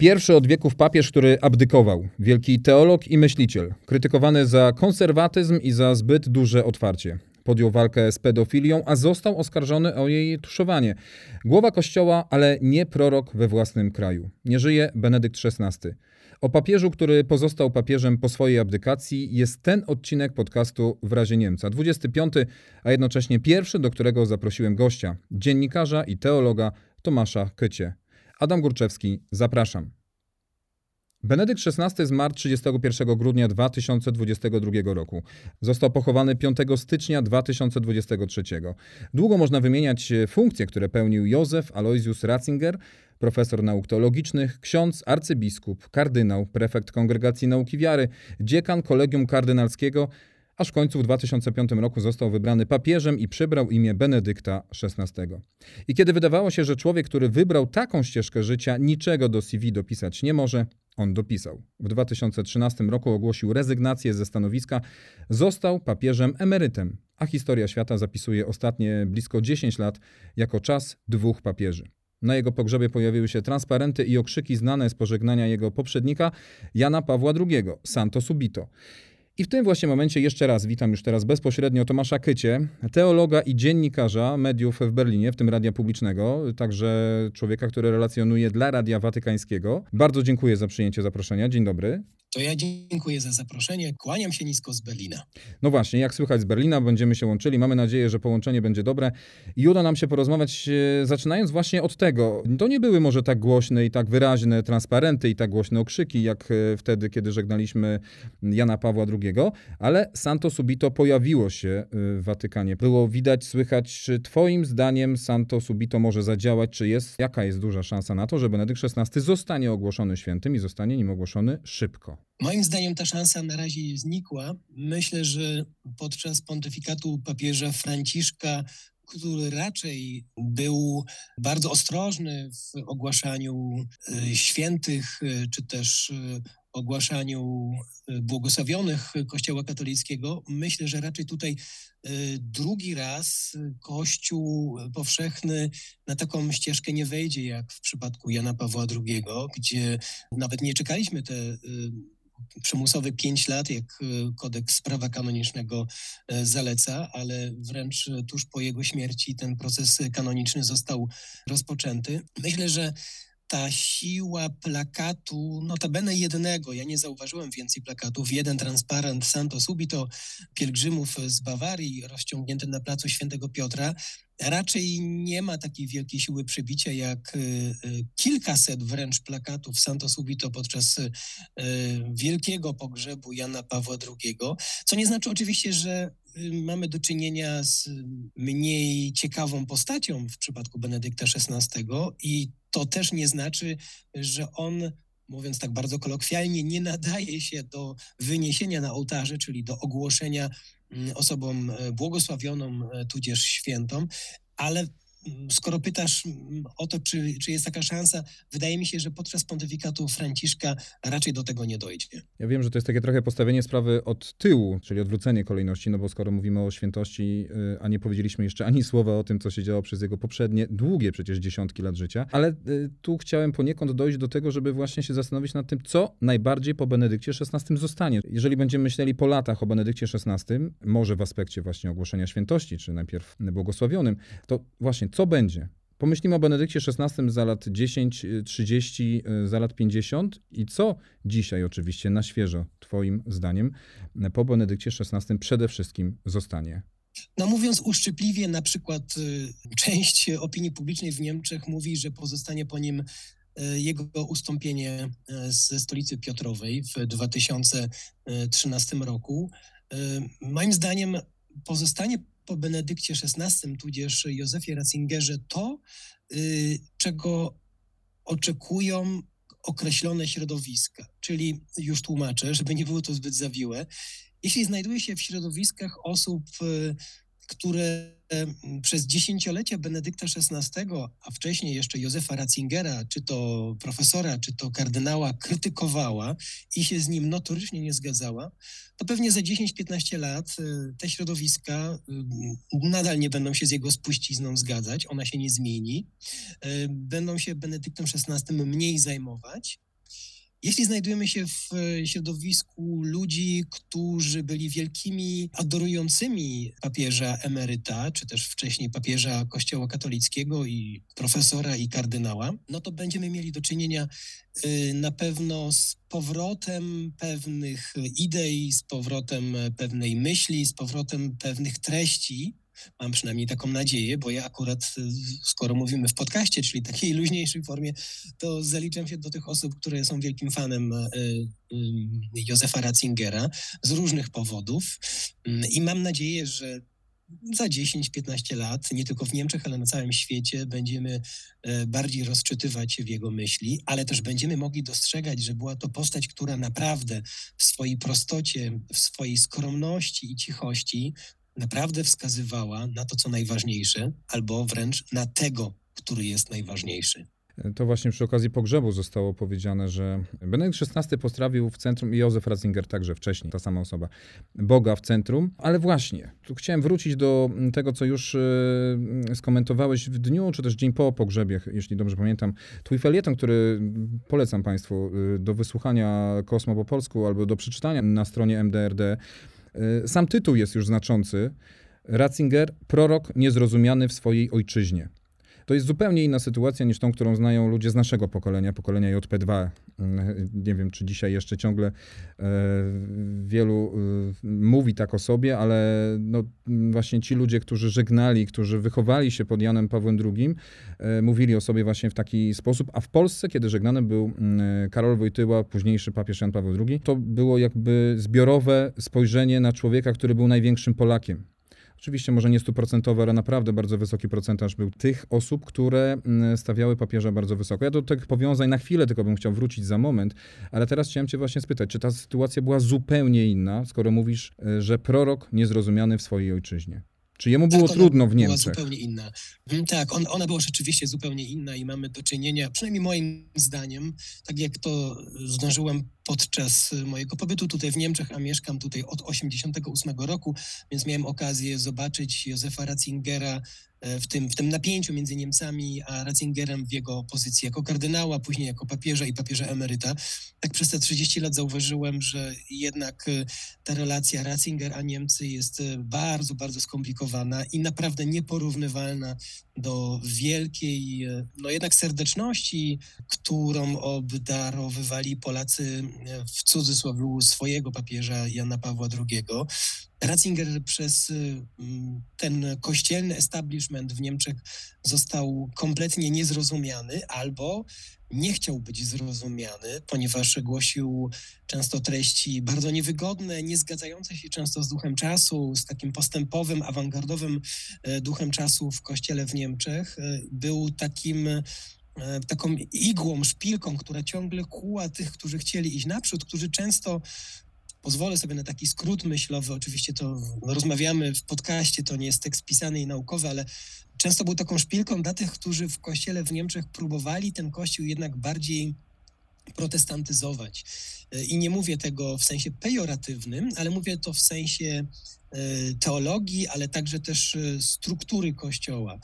Pierwszy od wieków papież, który abdykował, wielki teolog i myśliciel, krytykowany za konserwatyzm i za zbyt duże otwarcie. Podjął walkę z pedofilią, a został oskarżony o jej tuszowanie. Głowa kościoła, ale nie prorok we własnym kraju. Nie żyje Benedykt XVI. O papieżu, który pozostał papieżem po swojej abdykacji, jest ten odcinek podcastu w razie Niemca. 25, a jednocześnie pierwszy, do którego zaprosiłem gościa, dziennikarza i teologa Tomasza Kycie. Adam Górczewski, zapraszam. Benedykt XVI zmarł 31 grudnia 2022 roku. Został pochowany 5 stycznia 2023. Długo można wymieniać funkcje, które pełnił Józef Aloysius Ratzinger, profesor nauk teologicznych, ksiądz, arcybiskup, kardynał, prefekt Kongregacji Nauki Wiary, dziekan Kolegium Kardynalskiego, aż w końcu w 2005 roku został wybrany papieżem i przybrał imię Benedykta XVI. I kiedy wydawało się, że człowiek, który wybrał taką ścieżkę życia, niczego do CV dopisać nie może, on dopisał. W 2013 roku ogłosił rezygnację ze stanowiska, został papieżem emerytem, a historia świata zapisuje ostatnie blisko 10 lat jako czas dwóch papieży. Na jego pogrzebie pojawiły się transparenty i okrzyki znane z pożegnania jego poprzednika Jana Pawła II, Santo Subito. I w tym właśnie momencie jeszcze raz witam już teraz bezpośrednio Tomasza Kycie, teologa i dziennikarza mediów w Berlinie, w tym Radia Publicznego, także człowieka, który relacjonuje dla Radia Watykańskiego. Bardzo dziękuję za przyjęcie zaproszenia. Dzień dobry. To ja dziękuję za zaproszenie. Kłaniam się nisko z Berlina. No właśnie, jak słychać z Berlina, będziemy się łączyli. Mamy nadzieję, że połączenie będzie dobre i uda nam się porozmawiać, e, zaczynając właśnie od tego. To nie były może tak głośne i tak wyraźne transparenty i tak głośne okrzyki, jak e, wtedy, kiedy żegnaliśmy Jana Pawła II, ale Santo Subito pojawiło się e, w Watykanie. Było widać, słychać, czy Twoim zdaniem Santo Subito może zadziałać, czy jest, jaka jest duża szansa na to, że Benedykt XVI zostanie ogłoszony świętym i zostanie nim ogłoszony szybko? Moim zdaniem ta szansa na razie znikła. Myślę, że podczas pontyfikatu papieża Franciszka który raczej był bardzo ostrożny w ogłaszaniu e, świętych, e, czy też e, ogłaszaniu błogosławionych Kościoła katolickiego. Myślę, że raczej tutaj drugi raz Kościół powszechny na taką ścieżkę nie wejdzie, jak w przypadku Jana Pawła II, gdzie nawet nie czekaliśmy te przymusowy 5 lat, jak e, kodeks prawa kanonicznego e, zaleca, ale wręcz tuż po jego śmierci ten proces kanoniczny został rozpoczęty. Myślę, że ta siła plakatu, notabene jednego, ja nie zauważyłem więcej plakatów, jeden transparent Santo Subito, pielgrzymów z Bawarii rozciągnięty na placu Świętego Piotra, raczej nie ma takiej wielkiej siły przebicia jak y, y, kilkaset wręcz plakatów Santo Subito podczas y, wielkiego pogrzebu Jana Pawła II, co nie znaczy oczywiście, że mamy do czynienia z mniej ciekawą postacią w przypadku Benedykta XVI i to też nie znaczy, że on mówiąc tak bardzo kolokwialnie, nie nadaje się do wyniesienia na ołtarze, czyli do ogłoszenia mm, osobom e, błogosławioną, e, tudzież świętą, ale skoro pytasz mm, o to, czy, czy jest taka szansa, wydaje mi się, że podczas pontyfikatu Franciszka raczej do tego nie dojdzie. Ja wiem, że to jest takie trochę postawienie sprawy od tyłu, czyli odwrócenie kolejności, no bo skoro mówimy o świętości, y, a nie powiedzieliśmy jeszcze ani słowa o tym, co się działo przez jego poprzednie, długie przecież dziesiątki lat życia, ale y, tu chciałem poniekąd dojść do tego, żeby właśnie się zastanowić nad tym, co najbardziej po Benedykcie XVI zostanie. Jeżeli będziemy myśleli po latach o Benedykcie XVI, może w aspekcie właśnie ogłoszenia świętości, czy najpierw błogosławionym, to właśnie co będzie? Pomyślimy o Benedykcie XVI za lat 10, 30, za lat 50 i co dzisiaj oczywiście na świeżo, Twoim zdaniem, po Benedykcie XVI przede wszystkim zostanie? No mówiąc uszczypliwie, na przykład y, część opinii publicznej w Niemczech mówi, że pozostanie po nim y, jego ustąpienie y, ze stolicy Piotrowej w 2013 roku. Moim zdaniem pozostanie po Benedykcie XVI, tudzież Józefie Ratzingerze, to, y, czego oczekują określone środowiska. Czyli już tłumaczę, żeby nie było to zbyt zawiłe. Jeśli znajduje się w środowiskach osób, y, które przez dziesięciolecia Benedykta XVI, a wcześniej jeszcze Józefa Ratzingera, czy to profesora, czy to kardynała, krytykowała i się z nim notorycznie nie zgadzała, to pewnie za 10-15 lat y, te środowiska y, nadal nie będą się z jego spuścizną zgadzać, ona się nie zmieni, y, będą się Benedyktem XVI mniej zajmować, Jeśli znajdujemy się w środowisku ludzi, którzy byli wielkimi adorującymi papieża emeryta, czy też wcześniej papieża Kościoła katolickiego i profesora i kardynała, no to będziemy mieli do czynienia y, na pewno z powrotem pewnych idei, z powrotem pewnej myśli, z powrotem pewnych treści, Mam przynajmniej taką nadzieję, bo ja akurat, y, skoro mówimy w podcaście, czyli takiej luźniejszej formie, to zaliczam się do tych osób, które są wielkim fanem y, y, Józefa Ratzingera z różnych powodów mm, i mam nadzieję, że za 10-15 lat, nie tylko w Niemczech, ale na całym świecie, będziemy bardziej rozczytywać w jego myśli, ale też będziemy mogli dostrzegać, że była to postać, która naprawdę w swojej prostocie, w swojej skromności i cichości naprawdę wskazywała na to, co najważniejsze, albo wręcz na tego, który jest najważniejszy. To właśnie przy okazji pogrzebu zostało powiedziane, że Benedykt XVI postawił w centrum, i Józef Ratzinger także wcześniej, ta sama osoba, Boga w centrum. Ale właśnie, tu chciałem wrócić do tego, co już e, skomentowałeś w dniu, czy też dzień po pogrzebie, jeśli dobrze pamiętam. Twój felieton, który polecam Państwu e, do wysłuchania Kosmo po polsku albo do przeczytania na stronie MDRD, sam tytuł jest już znaczący. Ratzinger, prorok niezrozumiany w swojej ojczyźnie. To jest zupełnie inna sytuacja niż tą, którą znają ludzie z naszego pokolenia, pokolenia JP2. Mm, nie wiem, czy dzisiaj jeszcze ciągle e, wielu e, mówi tak o sobie, ale no, właśnie ci ludzie, którzy żegnali, którzy wychowali się pod Janem Pawłem II, mówili o sobie właśnie w taki sposób. A w Polsce, kiedy żegnany był mm, Karol Wojtyła, późniejszy papież Jan Paweł II, to było jakby zbiorowe spojrzenie na człowieka, który był największym Polakiem. Oczywiście może nie stuprocentowe, ale naprawdę bardzo wysoki procentaż był tych osób, które mm, stawiały papieża bardzo wysoko. Ja do tych powiązań na chwilę tylko bym chciał wrócić za moment, ale teraz chciałem cię właśnie spytać, czy ta sytuacja była zupełnie inna, skoro mówisz, e, że prorok niezrozumiany w swojej ojczyźnie? Czy jemu było tak, trudno w Niemczech? Była zupełnie inna. Tak, on, ona była rzeczywiście zupełnie inna i mamy do czynienia, przynajmniej moim zdaniem, tak jak to zdążyłem podczas mojego pobytu tutaj w Niemczech, a mieszkam tutaj od 1988 roku, więc miałem okazję zobaczyć Józefa Ratzingera w tym, w tym napięciu między Niemcami a Ratzingerem w jego pozycji jako kardynała, później jako papieża i papieża emeryta. Tak przez te 30 lat zauważyłem, że jednak e, ta relacja Ratzinger a Niemcy jest e, bardzo, bardzo skomplikowana i naprawdę nieporównywalna do wielkiej, no jednak serdeczności, którą obdarowywali Polacy w cudzysłowie swojego papieża Jana Pawła II. Ratzinger przez mm, ten kościelny establishment w Niemczech został kompletnie niezrozumiany albo nie chciał być zrozumiany, ponieważ głosił często treści bardzo niewygodne, nie zgadzające się często z duchem czasu, z takim postępowym, awangardowym e, duchem czasu w kościele w Niemczech. E, był takim e, taką igłą, szpilką, która ciągle kuła tych, którzy chcieli iść naprzód, którzy często pozwolę sobie na taki skrót myślowy. Oczywiście to rozmawiamy w podcaście, to nie jest tekst pisany i naukowy, ale często był taką szpilką dla tych, którzy w kościele w Niemczech próbowali ten kościół jednak bardziej protestantyzować. I nie mówię tego w sensie pejoratywnym, ale mówię to w sensie e, teologii, ale także też e, struktury Kościoła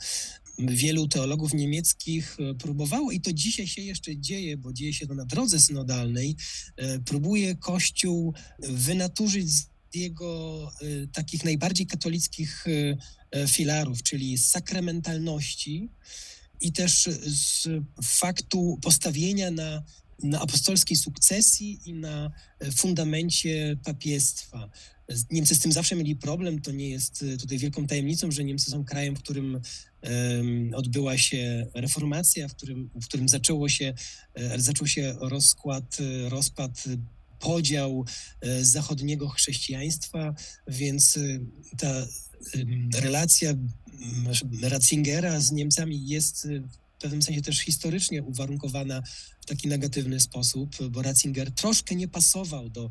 wielu teologów niemieckich e, próbowało, i to dzisiaj się jeszcze dzieje, bo dzieje się to na drodze synodalnej, e, próbuje Kościół wynaturzyć z jego e, takich najbardziej katolickich filarów, czyli sakramentalności i też z faktu postawienia na na apostolskiej sukcesji i na fundamencie papiestwa. Niemcy z tym zawsze mieli problem. To nie jest tutaj wielką tajemnicą, że Niemcy są krajem, w którym odbyła się reformacja, w którym, w którym zaczęło się, e, zaczął się rozkład, e, rozpad podział e, zachodniego chrześcijaństwa, więc ta relacja Ratzingera z Niemcami jest w pewnym sensie też historycznie uwarunkowana w taki negatywny sposób, bo Ratzinger troszkę nie pasował do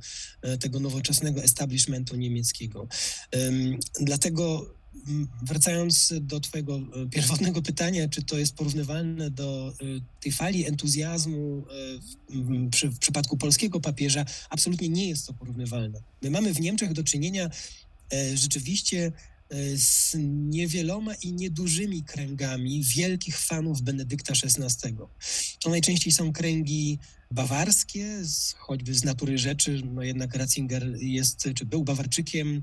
tego nowoczesnego establishmentu niemieckiego. Dlatego wracając do Twojego e, pierwotnego pytania, czy to jest porównywalne do e, tej fali entuzjazmu e, w, w przypadku polskiego papieża, absolutnie nie jest to porównywalne. My mamy w Niemczech do czynienia rzeczywiście z niewieloma i niedużymi kręgami wielkich fanów Benedykta XVI. To najczęściej są kręgi bawarskie, choćby z natury rzeczy, no jednak Ratzinger jest, czy był Bawarczykiem,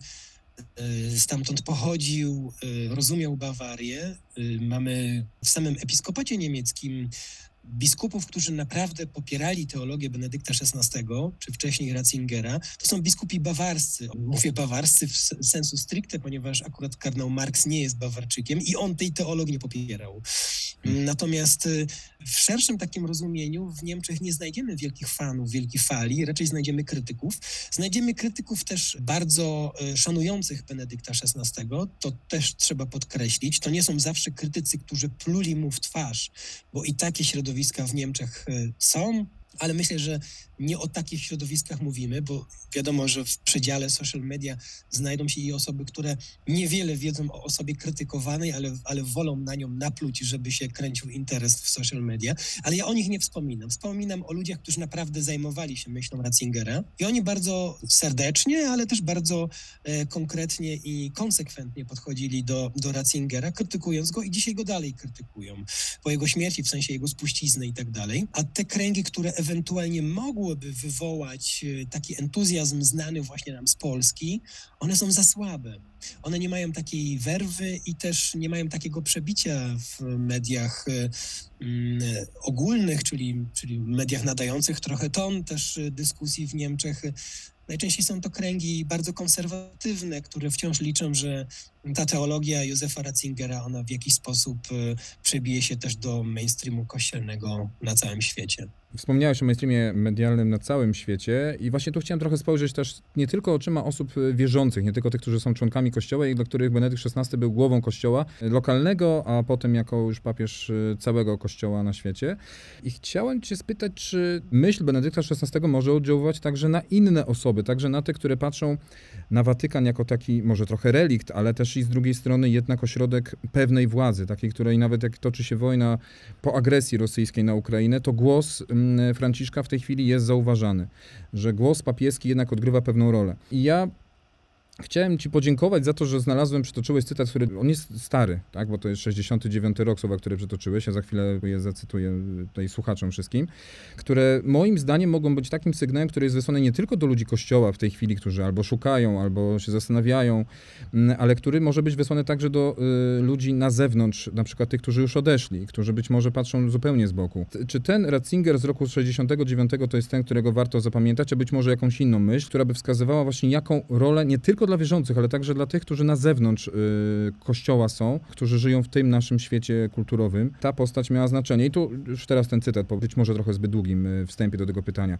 y, stamtąd pochodził, y, rozumiał Bawarię. Mamy w samym episkopacie niemieckim biskupów, którzy naprawdę popierali teologię Benedykta XVI, czy wcześniej Ratzingera, to są biskupi bawarscy. Mówię bawarscy w sensu stricte, ponieważ akurat kardynał Marx nie jest Bawarczykiem i on tej teologii nie popierał. Natomiast y, w szerszym takim rozumieniu w Niemczech nie znajdziemy wielkich fanów, wielkich fali, raczej znajdziemy krytyków. Znajdziemy krytyków też bardzo y, szanujących Benedykta XVI, to też trzeba podkreślić. To nie są zawsze krytycy, którzy pluli mu w twarz, bo i takie środowiska w Niemczech y, są, ale myślę, że nie o takich środowiskach mówimy, bo wiadomo, że w przedziale social media znajdą się i osoby, które niewiele wiedzą o osobie krytykowanej, ale, ale wolą na nią napluć, żeby się kręcił interes w social media. Ale ja o nich nie wspominam. Wspominam o ludziach, którzy naprawdę zajmowali się myślą Ratzingera i oni bardzo serdecznie, ale też bardzo e, konkretnie i konsekwentnie podchodzili do, do Ratzingera, krytykując go i dzisiaj go dalej krytykują. Po jego śmierci, w sensie jego spuścizny i tak dalej. A te kręgi, które ewentualnie mogły mogłyby wywołać e, taki entuzjazm znany właśnie nam z Polski, one są za słabe. One nie mają takiej werwy i też nie mają takiego przebicia w mediach e, mm, ogólnych, czyli, czyli mediach nadających trochę ton też dyskusji w Niemczech. Najczęściej są to kręgi bardzo konserwatywne, które wciąż liczą, że ta teologia Józefa Ratzingera, ona w jakiś sposób e, przebije się też do mainstreamu kościelnego na całym świecie. Wspomniałeś o mainstreamie medialnym na całym świecie i właśnie tu chciałem trochę spojrzeć też nie tylko oczyma osób wierzących, nie tylko tych, którzy są członkami kościoła i dla których Benedykt XVI był głową kościoła lokalnego, a potem jako już papież y, całego kościoła na świecie. I chciałem cię spytać, czy myśl Benedykta XVI może oddziaływać także na inne osoby, także na te, które patrzą na Watykan jako taki może trochę relikt, ale też i z drugiej strony jednak ośrodek pewnej władzy, takiej, której nawet jak toczy się wojna po agresji rosyjskiej na Ukrainę, to głos mm, Franciszka w tej chwili jest zauważany, że głos papieski jednak odgrywa pewną rolę. I ja Chciałem Ci podziękować za to, że znalazłem, przytoczyłeś cytat, który, on jest stary, tak, bo to jest 69 rok słowa, które przytoczyłeś, ja za chwilę je zacytuję tutaj słuchaczom wszystkim, które moim zdaniem mogą być takim sygnałem, który jest wysłany nie tylko do ludzi Kościoła w tej chwili, którzy albo szukają, albo się zastanawiają, mm, ale który może być wysłany także do y, ludzi na zewnątrz, na przykład tych, którzy już odeszli, którzy być może patrzą zupełnie z boku. Czy ten Ratzinger z roku 69 to jest ten, którego warto zapamiętać, a być może jakąś inną myśl, która by wskazywała właśnie jaką rolę nie tylko dla wierzących, ale także dla tych, którzy na zewnątrz y, kościoła są, którzy żyją w tym naszym świecie kulturowym. Ta postać miała znaczenie. I tu już teraz ten cytat, być może trochę zbyt długim y, wstępie do tego pytania.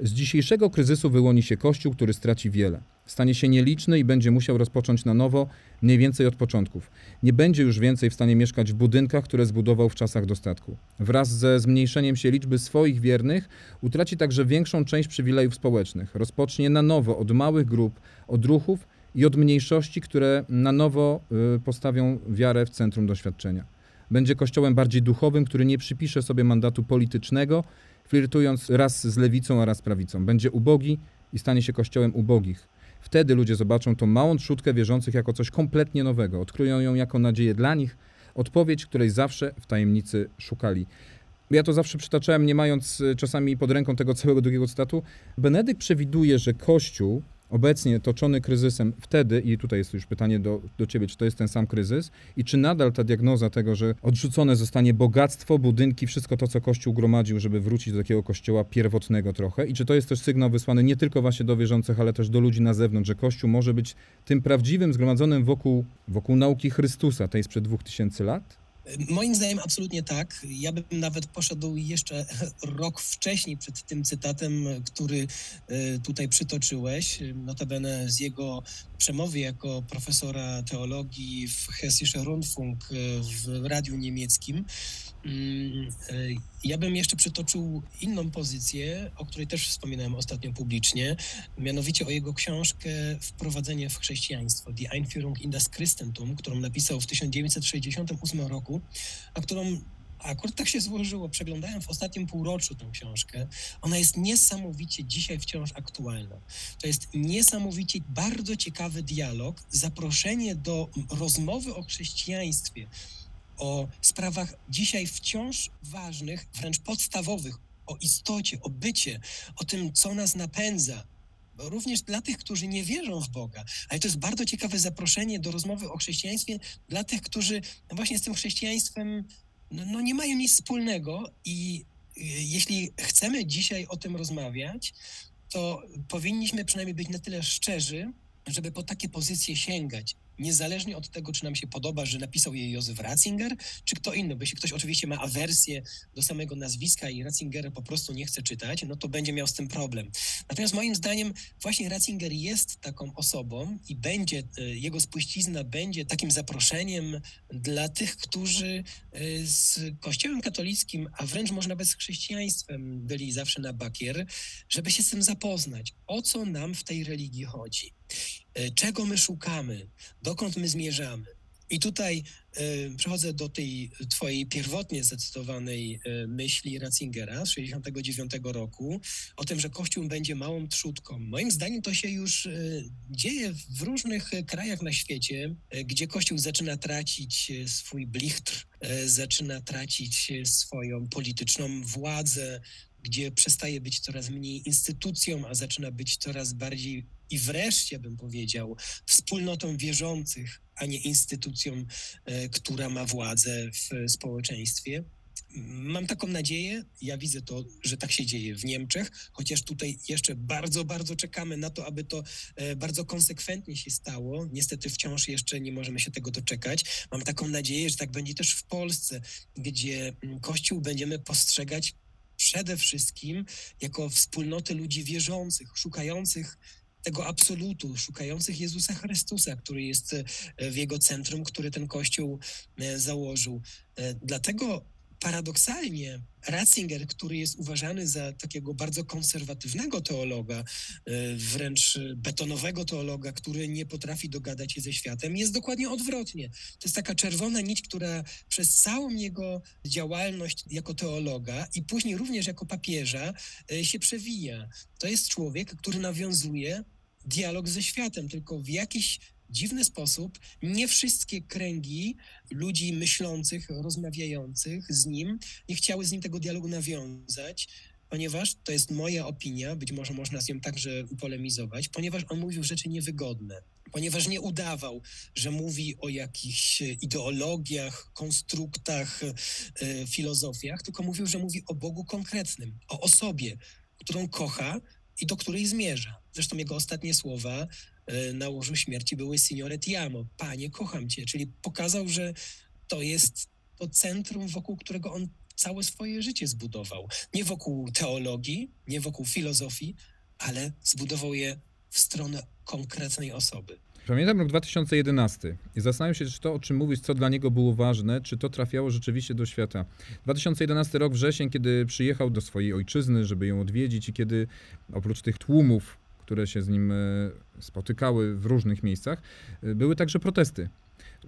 Z dzisiejszego kryzysu wyłoni się Kościół, który straci wiele. Stanie się nieliczny i będzie musiał rozpocząć na nowo, mniej więcej od początków. Nie będzie już więcej w stanie mieszkać w budynkach, które zbudował w czasach dostatku. Wraz ze zmniejszeniem się liczby swoich wiernych, utraci także większą część przywilejów społecznych. Rozpocznie na nowo od małych grup, od ruchów i od mniejszości, które na nowo y, postawią wiarę w centrum doświadczenia. Będzie kościołem bardziej duchowym, który nie przypisze sobie mandatu politycznego, flirtując raz z lewicą, a raz prawicą. Będzie ubogi i stanie się kościołem ubogich. Wtedy ludzie zobaczą tą małą trzutkę wierzących jako coś kompletnie nowego, odkryją ją jako nadzieję dla nich, odpowiedź, której zawsze w tajemnicy szukali. Ja to zawsze przytaczałem, nie mając y, czasami pod ręką tego całego drugiego cytatu. Benedykt przewiduje, że Kościół obecnie toczony kryzysem wtedy, i tutaj jest już pytanie do, do ciebie, czy to jest ten sam kryzys i czy nadal ta diagnoza tego, że odrzucone zostanie bogactwo, budynki, wszystko to, co Kościół gromadził, żeby wrócić do takiego kościoła pierwotnego trochę i czy to jest też sygnał wysłany nie tylko właśnie do wierzących, ale też do ludzi na zewnątrz, że Kościół może być tym prawdziwym, zgromadzonym wokół, wokół nauki Chrystusa, tej sprzed dwóch tysięcy lat? Moim zdaniem absolutnie tak. Ja bym nawet poszedł jeszcze rok wcześniej przed tym cytatem, który e, tutaj przytoczyłeś, notabene z jego przemowy jako profesora teologii w Hessische Rundfunk e, w radiu niemieckim. Mm, e, ja bym jeszcze przytoczył inną pozycję, o której też wspominałem ostatnio publicznie, mianowicie o jego książkę Wprowadzenie w chrześcijaństwo, Die Einführung in das Christentum, którą napisał w 1968 roku, a którą akurat tak się złożyło. Przeglądałem w ostatnim półroczu tę książkę. Ona jest niesamowicie dzisiaj wciąż aktualna. To jest niesamowicie bardzo ciekawy dialog, zaproszenie do rozmowy o chrześcijaństwie, o sprawach dzisiaj wciąż ważnych, wręcz podstawowych, o istocie, o bycie, o tym, co nas napędza, również dla tych, którzy nie wierzą w Boga. Ale to jest bardzo ciekawe zaproszenie do rozmowy o chrześcijaństwie dla tych, którzy właśnie z tym chrześcijaństwem no, no nie mają nic wspólnego i y, jeśli chcemy dzisiaj o tym rozmawiać, to powinniśmy przynajmniej być na tyle szczerzy, żeby po takie pozycje sięgać niezależnie od tego, czy nam się podoba, że napisał je Józef Ratzinger, czy kto inny, bo jeśli ktoś oczywiście ma awersję do samego nazwiska i Ratzingera po prostu nie chce czytać, no to będzie miał z tym problem. Natomiast moim zdaniem właśnie Ratzinger jest taką osobą i będzie, e, jego spuścizna będzie takim zaproszeniem dla tych, którzy e, z Kościołem katolickim, a wręcz może nawet z chrześcijaństwem byli zawsze na bakier, żeby się z tym zapoznać. O co nam w tej religii chodzi? E, czego my szukamy, dokąd my zmierzamy. I tutaj y, przechodzę do tej twojej pierwotnie zacytowanej y, myśli Ratzingera z 69 roku o tym, że Kościół będzie małą trzutką. Moim zdaniem to się już dzieje w różnych krajach na świecie, gdzie Kościół zaczyna tracić swój blichtr, zaczyna tracić swoją polityczną władzę, gdzie przestaje być coraz mniej instytucją, a zaczyna być coraz bardziej i wreszcie bym powiedział wspólnotą wierzących, a nie instytucją, e, która ma władzę w społeczeństwie. Mam taką nadzieję, ja widzę to, że tak się dzieje w Niemczech, chociaż tutaj jeszcze bardzo, bardzo czekamy na to, aby to e, bardzo konsekwentnie się stało. Niestety wciąż jeszcze nie możemy się tego doczekać. Mam taką nadzieję, że tak będzie też w Polsce, gdzie mm, Kościół będziemy postrzegać przede wszystkim jako wspólnotę ludzi wierzących, szukających tego absolutu, szukających Jezusa Chrystusa, który jest e, w jego centrum, który ten Kościół e, założył. E, dlatego paradoksalnie Ratzinger, który jest uważany za takiego bardzo konserwatywnego teologa, wręcz betonowego teologa, który nie potrafi dogadać się ze światem, jest dokładnie odwrotnie. To jest taka czerwona nić, która przez całą jego działalność jako teologa i później również jako papieża się przewija. To jest człowiek, który nawiązuje dialog ze światem, tylko w jakiś dziwny sposób nie wszystkie kręgi ludzi myślących, rozmawiających z nim nie chciały z nim tego dialogu nawiązać, ponieważ to jest moja opinia, być może można z nią także polemizować, ponieważ on mówił rzeczy niewygodne, ponieważ nie udawał, że mówi o jakichś ideologiach, konstruktach, e, filozofiach, tylko mówił, że mówi o Bogu konkretnym, o osobie, którą kocha i do której zmierza. Zresztą jego ostatnie słowa e, na łożu śmierci były Signore amo, Panie, kocham Cię, czyli pokazał, że to jest to centrum, wokół którego on całe swoje życie zbudował. Nie wokół teologii, nie wokół filozofii, ale zbudował je w stronę konkretnej osoby. Pamiętam rok 2011 i zastanawiam się, czy to, o czym mówisz, co dla niego było ważne, czy to trafiało rzeczywiście do świata. 2011 rok, wrzesień, kiedy przyjechał do swojej ojczyzny, żeby ją odwiedzić i kiedy oprócz tych tłumów, które się z nim e, spotykały w różnych miejscach, e, były także protesty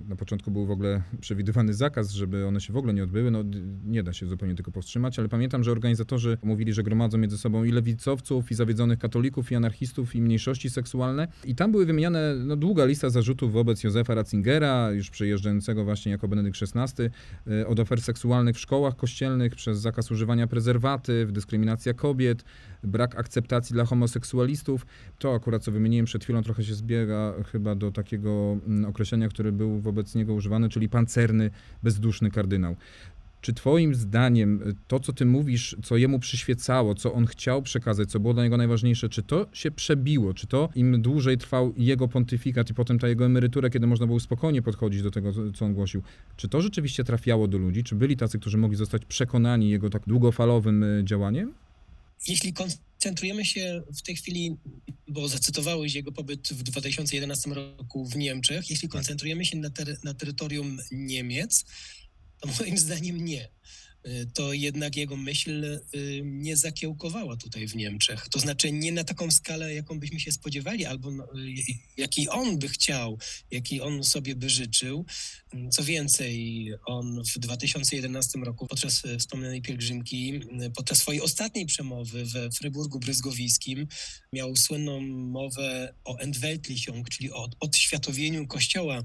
na początku był w ogóle przewidywany zakaz, żeby one się w ogóle nie odbyły. No, nie da się zupełnie tego powstrzymać, ale pamiętam, że organizatorzy mówili, że gromadzą między sobą i lewicowców, i zawiedzonych katolików, i anarchistów, i mniejszości seksualne. I tam były wymieniane no, długa lista zarzutów wobec Józefa Ratzingera, już przejeżdżającego właśnie jako Benedykt XVI, e, od ofer seksualnych w szkołach kościelnych, przez zakaz używania prezerwatyw, dyskryminacja kobiet, brak akceptacji dla homoseksualistów. To akurat, co wymieniłem przed chwilą, trochę się zbiega chyba do takiego mm, określenia, które był wobec niego używany, czyli pancerny, bezduszny kardynał. Czy Twoim zdaniem to, co Ty mówisz, co jemu przyświecało, co on chciał przekazać, co było dla niego najważniejsze, czy to się przebiło? Czy to im dłużej trwał jego pontyfikat i potem ta jego emerytura, kiedy można było spokojnie podchodzić do tego, co on głosił, czy to rzeczywiście trafiało do ludzi? Czy byli tacy, którzy mogli zostać przekonani jego tak długofalowym e, działaniem? Jeśli koncentrujemy się w tej chwili, bo zacytowałeś jego pobyt w 2011 roku w Niemczech, jeśli tak. koncentrujemy się na, ter na terytorium Niemiec, to moim zdaniem nie. To jednak jego myśl nie zakiełkowała tutaj w Niemczech. To znaczy nie na taką skalę, jaką byśmy się spodziewali, albo no, jaki on by chciał, jaki on sobie by życzył. Co więcej, on w 2011 roku podczas wspomnianej pielgrzymki, podczas swojej ostatniej przemowy we Fryburgu Bryzgowiskim miał słynną mowę o Entweltlichung, czyli o odświatowieniu Kościoła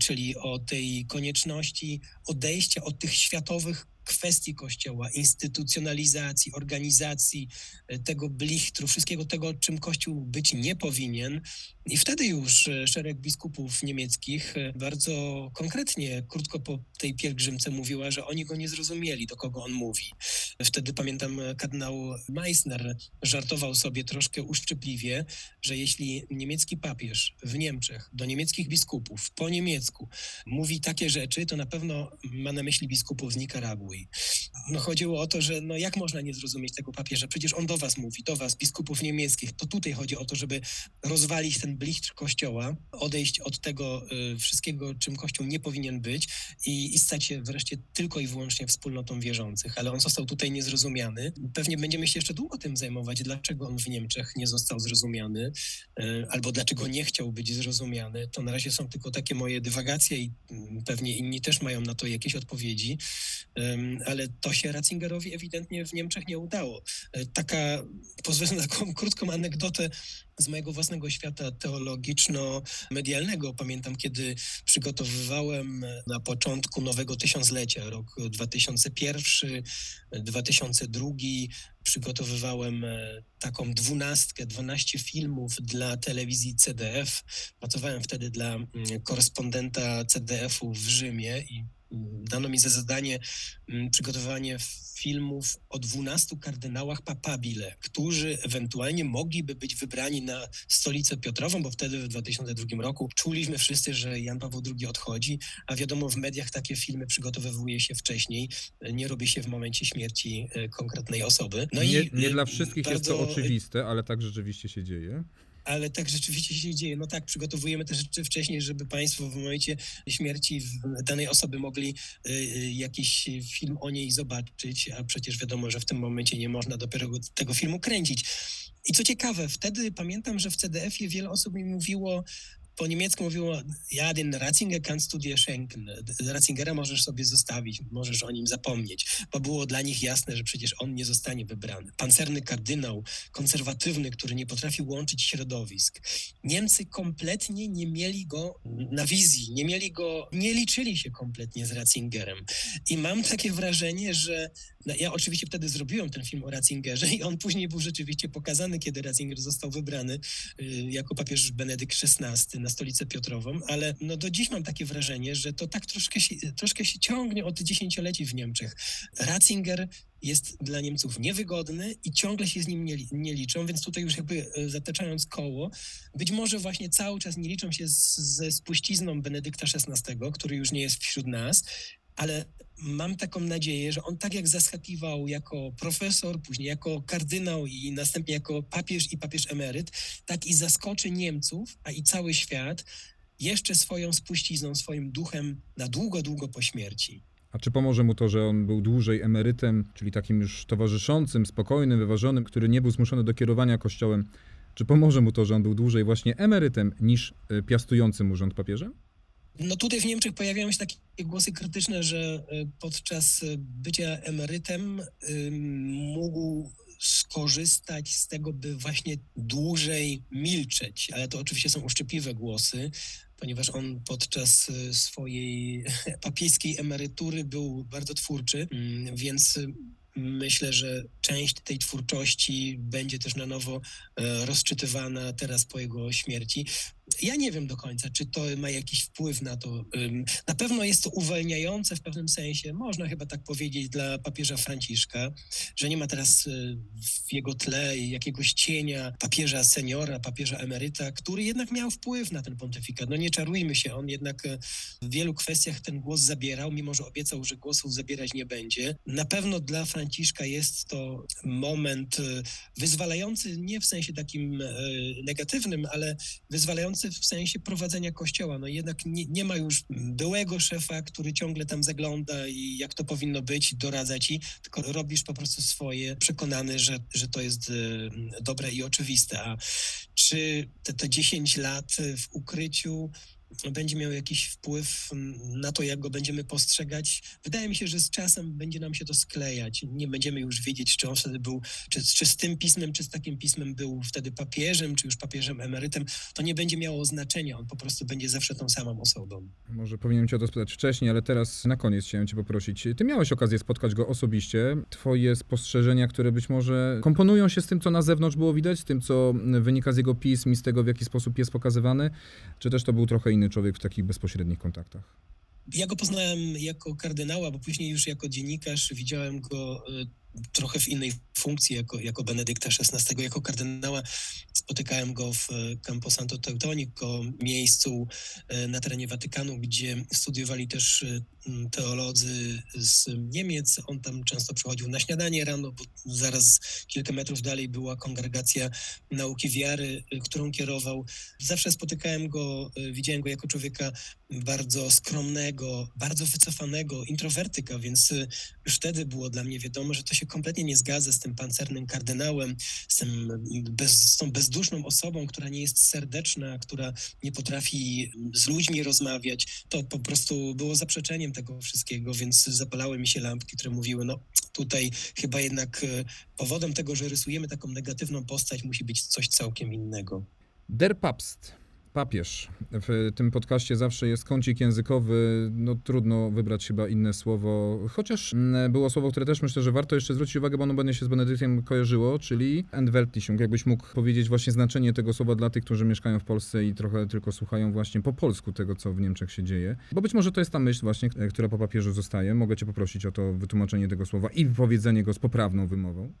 czyli o tej konieczności odejścia od tych światowych kwestii Kościoła, instytucjonalizacji, organizacji e, tego blichtru, wszystkiego tego, czym Kościół być nie powinien. I wtedy już e, szereg biskupów niemieckich e, bardzo konkretnie, krótko po tej pielgrzymce mówiła, że oni go nie zrozumieli, do kogo on mówi. Wtedy pamiętam, kardynał Meissner żartował sobie troszkę uszczypliwie, że jeśli niemiecki papież w Niemczech do niemieckich biskupów po niemiecku mówi takie rzeczy, to na pewno ma na myśli biskupów z No chodziło o to, że no jak można nie zrozumieć tego papieża? Przecież on do was mówi, do was, biskupów niemieckich. To tutaj chodzi o to, żeby rozwalić ten blichtr Kościoła, odejść od tego y, wszystkiego, czym Kościół nie powinien być i, i stać się wreszcie tylko i wyłącznie wspólnotą wierzących. Ale on został tutaj niezrozumiany. Pewnie będziemy się jeszcze długo tym zajmować, dlaczego on w Niemczech nie został zrozumiany, y, albo dlaczego nie chciał być zrozumiany. To na razie są tylko takie moje dywagacje i mm, pewnie inni też mają na to jakieś odpowiedzi ale to się Ratzingerowi ewidentnie w Niemczech nie udało. E, taka, pozwolę na taką krótką anegdotę z mojego własnego świata teologiczno-medialnego. Pamiętam, kiedy przygotowywałem na początku nowego tysiąclecia, rok 2001, 2002, przygotowywałem e, taką dwunastkę, dwanaście filmów dla telewizji CDF. Pracowałem wtedy dla mm, korespondenta CDF-u w Rzymie i dano mi za zadanie mm, przygotowanie filmów o dwunastu kardynałach papabile, którzy ewentualnie mogliby być wybrani na stolicę Piotrową, bo wtedy w 2002 roku czuliśmy wszyscy, że Jan Paweł II odchodzi, a wiadomo w mediach takie filmy przygotowywuje się wcześniej, nie robi się w momencie śmierci e, konkretnej osoby. No nie, i nie dla wszystkich bardzo... jest to oczywiste, ale tak rzeczywiście się dzieje ale tak rzeczywiście się dzieje. No tak, przygotowujemy te rzeczy wcześniej, żeby Państwo w momencie śmierci danej osoby mogli y, y, jakiś film o niej zobaczyć, a przecież wiadomo, że w tym momencie nie można dopiero tego filmu kręcić. I co ciekawe, wtedy pamiętam, że w CDF-ie wiele osób mi mówiło, po niemiecku mówiło, ja den Ratzinger kannst du dir schenken. Ratzingera możesz sobie zostawić, możesz o nim zapomnieć, bo było dla nich jasne, że przecież on nie zostanie wybrany. Pancerny kardynał, konserwatywny, który nie potrafił łączyć środowisk. Niemcy kompletnie nie mieli go na wizji, nie mieli go, nie liczyli się kompletnie z Ratzingerem. I mam takie wrażenie, że no, ja oczywiście wtedy zrobiłem ten film o Ratzingerze i on później był rzeczywiście pokazany, kiedy Ratzinger został wybrany y, jako papież Benedykt XVI na stolicę Piotrową, ale no do dziś mam takie wrażenie, że to tak troszkę się, troszkę się ciągnie od dziesięcioleci w Niemczech. Ratzinger jest dla Niemców niewygodny i ciągle się z nim nie, nie, liczą, więc tutaj już jakby e, zataczając koło, być może właśnie cały czas nie liczą się z, ze spuścizną Benedykta XVI, który już nie jest wśród nas, ale mam taką nadzieję, że on tak jak zaskakiwał jako profesor, później jako kardynał i następnie jako papież i papież emeryt, tak i zaskoczy Niemców, a i cały świat jeszcze swoją spuścizną, swoim duchem na długo, długo po śmierci. A czy pomoże mu to, że on był dłużej emerytem, czyli takim już towarzyszącym, spokojnym, wyważonym, który nie był zmuszony do kierowania kościołem? Czy pomoże mu to, że on był dłużej właśnie emerytem niż e, piastującym urząd papieża? No tutaj w Niemczech pojawiają się takie głosy krytyczne, że e, podczas bycia emerytem mógł skorzystać z tego, by właśnie dłużej milczeć, ale to oczywiście są uszczypliwe głosy, ponieważ on podczas swojej papieskiej emerytury był bardzo twórczy, mm, więc myślę, że część tej twórczości będzie też na nowo rozczytywana teraz po jego śmierci. Ja nie wiem do końca, czy to ma jakiś wpływ na to. Na pewno jest to uwalniające w pewnym sensie, można chyba tak powiedzieć, dla papieża Franciszka, że nie ma teraz y, w jego tle jakiegoś cienia papieża seniora, papieża emeryta, który jednak miał wpływ na ten pontyfikat. No nie czarujmy się, on jednak y, w wielu kwestiach ten głos zabierał, mimo że obiecał, że głosów zabierać nie będzie. Na pewno dla Franciszka jest to moment y, wyzwalający, nie w sensie takim negatywnym, ale wyzwalający w sensie prowadzenia kościoła. No jednak nie, nie ma już byłego szefa, który ciągle tam zagląda i jak to powinno być, doradza ci, tylko robisz po prostu swoje, przekonany, że, że to jest dobre i oczywiste. A czy te, te 10 lat w ukryciu będzie miał jakiś wpływ na to, jak go będziemy postrzegać. Wydaje mi się, że z czasem będzie nam się to sklejać. Nie będziemy już wiedzieć, czy on wtedy był, czy, czy z tym pismem, czy z takim pismem był wtedy papieżem, czy już papieżem emerytem. To nie będzie miało znaczenia. On po prostu będzie zawsze tą samą osobą. Może powinienem cię o to spytać wcześniej, ale teraz na koniec chciałem cię poprosić. Ty miałeś okazję spotkać go osobiście. Twoje spostrzeżenia, które być może komponują się z tym, co na zewnątrz było widać, z tym, co wynika z jego pism i z tego, w jaki sposób jest pokazywany, czy też to był trochę inny inny człowiek w takich bezpośrednich kontaktach? Ja go poznałem jako kardynała, bo później już jako dziennikarz widziałem go y, trochę w innej funkcji jako, jako Benedykta XVI, jako kardynała. Spotykałem go w e, Campo Santo Teutonico, miejscu e, na terenie Watykanu, gdzie studiowali też e, teolodzy z Niemiec. On tam często przychodził na śniadanie rano, bo zaraz kilka metrów dalej była kongregacja nauki wiary, którą kierował. Zawsze spotykałem go, widziałem go jako człowieka bardzo skromnego, bardzo wycofanego, introwertyka, więc już wtedy było dla mnie wiadomo, że to się kompletnie nie zgadza z tym pancernym kardynałem, z, tym bez, z tą bezduszną osobą, która nie jest serdeczna, która nie potrafi z ludźmi rozmawiać. To po prostu było zaprzeczeniem tego wszystkiego, więc zapalały mi się lampki, które mówiły, no tutaj chyba jednak powodem tego, że rysujemy taką negatywną postać, musi być coś całkiem innego. Der Papst papież. W tym podcaście zawsze jest kącik językowy, no trudno wybrać chyba inne słowo, chociaż mm, było słowo, które też myślę, że warto jeszcze zwrócić uwagę, bo ono będzie się z Benedyktem kojarzyło, czyli Entweltlichung. Jakbyś mógł powiedzieć właśnie znaczenie tego słowa dla tych, którzy mieszkają w Polsce i trochę tylko słuchają właśnie po polsku tego, co w Niemczech się dzieje. Bo być może to jest ta myśl właśnie, która po papieżu zostaje. Mogę cię poprosić o to wytłumaczenie tego słowa i wypowiedzenie go z poprawną wymową.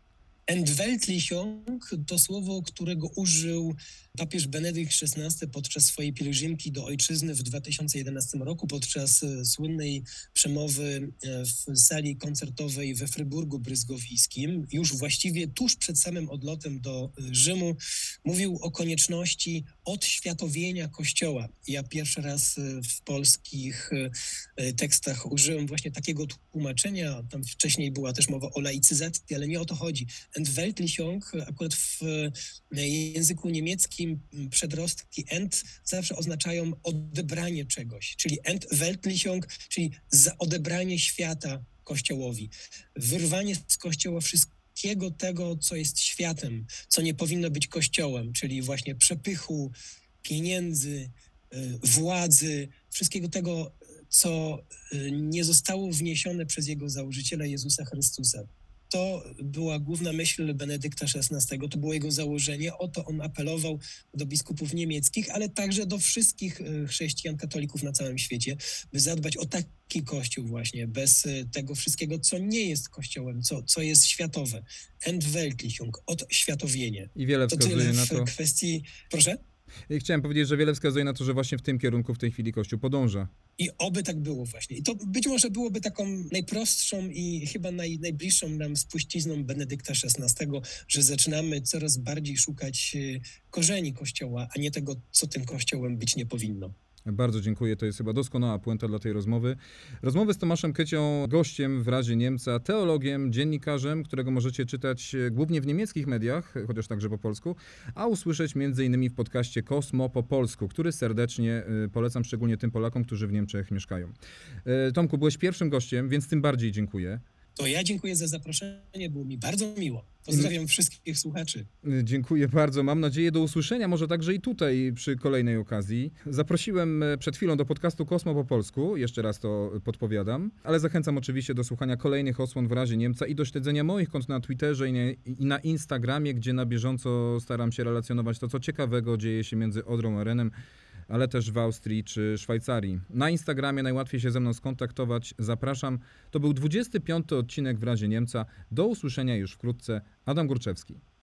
Entweltlichung to słowo, którego użył papież Benedykt XVI podczas swojej pielgrzymki do ojczyzny w 2011 roku, podczas e, słynnej przemowy e, w sali koncertowej we Fryburgu Bryzgowiskim, już właściwie tuż przed samym odlotem do e, Rzymu, mówił o konieczności odświatowienia Kościoła. Ja pierwszy raz w polskich tekstach użyłem właśnie takiego tłumaczenia. Tam wcześniej była też mowa o laicyzacji, ale nie o to chodzi. Entweltlichung akurat w języku niemieckim przedrostki end zawsze oznaczają odebranie czegoś, czyli entweltlichung, czyli odebranie świata Kościołowi, wyrwanie z Kościoła wszystkiego tego, co jest światem, co nie powinno być Kościołem, czyli właśnie przepychu, pieniędzy, y, władzy, wszystkiego tego, co y, nie zostało wniesione przez jego założyciela Jezusa Chrystusa. To była główna myśl Benedykta XVI, to było jego założenie. O to on apelował do biskupów niemieckich, ale także do wszystkich e, chrześcijan, katolików na całym świecie, by zadbać o taki kościół właśnie, bez e, tego wszystkiego, co nie jest kościołem, co, co jest światowe. Entweltlichung, odświatowienie. I wiele wskazuje na to. w kwestii... Proszę? Chciałem powiedzieć, że wiele wskazuje na to, że właśnie w tym kierunku w tej chwili Kościół podąża. I oby tak było właśnie. I to być może byłoby taką najprostszą i chyba naj, najbliższą nam spuścizną Benedykta XVI, że zaczynamy coraz bardziej szukać y, korzeni Kościoła, a nie tego, co tym Kościołem być nie powinno. Bardzo dziękuję, to jest chyba doskonała puenta dla tej rozmowy. Rozmowy z Tomaszem Kycią, gościem w razie Niemca, teologiem, dziennikarzem, którego możecie czytać e, głównie w niemieckich mediach, chociaż także po polsku, a usłyszeć m.in. w podcaście Kosmo po polsku, który serdecznie e, polecam szczególnie tym Polakom, którzy w Niemczech mieszkają. E, Tomku, byłeś pierwszym gościem, więc tym bardziej dziękuję. To ja dziękuję za zaproszenie, było mi bardzo miło. Pozdrawiam wszystkich słuchaczy. Dziękuję bardzo. Mam nadzieję do usłyszenia, może także i tutaj przy kolejnej okazji. Zaprosiłem e, przed chwilą do podcastu Kosmo po polsku, jeszcze raz to podpowiadam, ale zachęcam oczywiście do słuchania kolejnych osłon w razie Niemca i do śledzenia moich kont na Twitterze i, na Instagramie, gdzie na bieżąco staram się relacjonować to, co ciekawego dzieje się między Odrą a Renem ale też w Austrii czy Szwajcarii. Na Instagramie najłatwiej się ze mną skontaktować. Zapraszam. To był 25 odcinek w razie Niemca. Do usłyszenia już wkrótce. Adam Górczewski.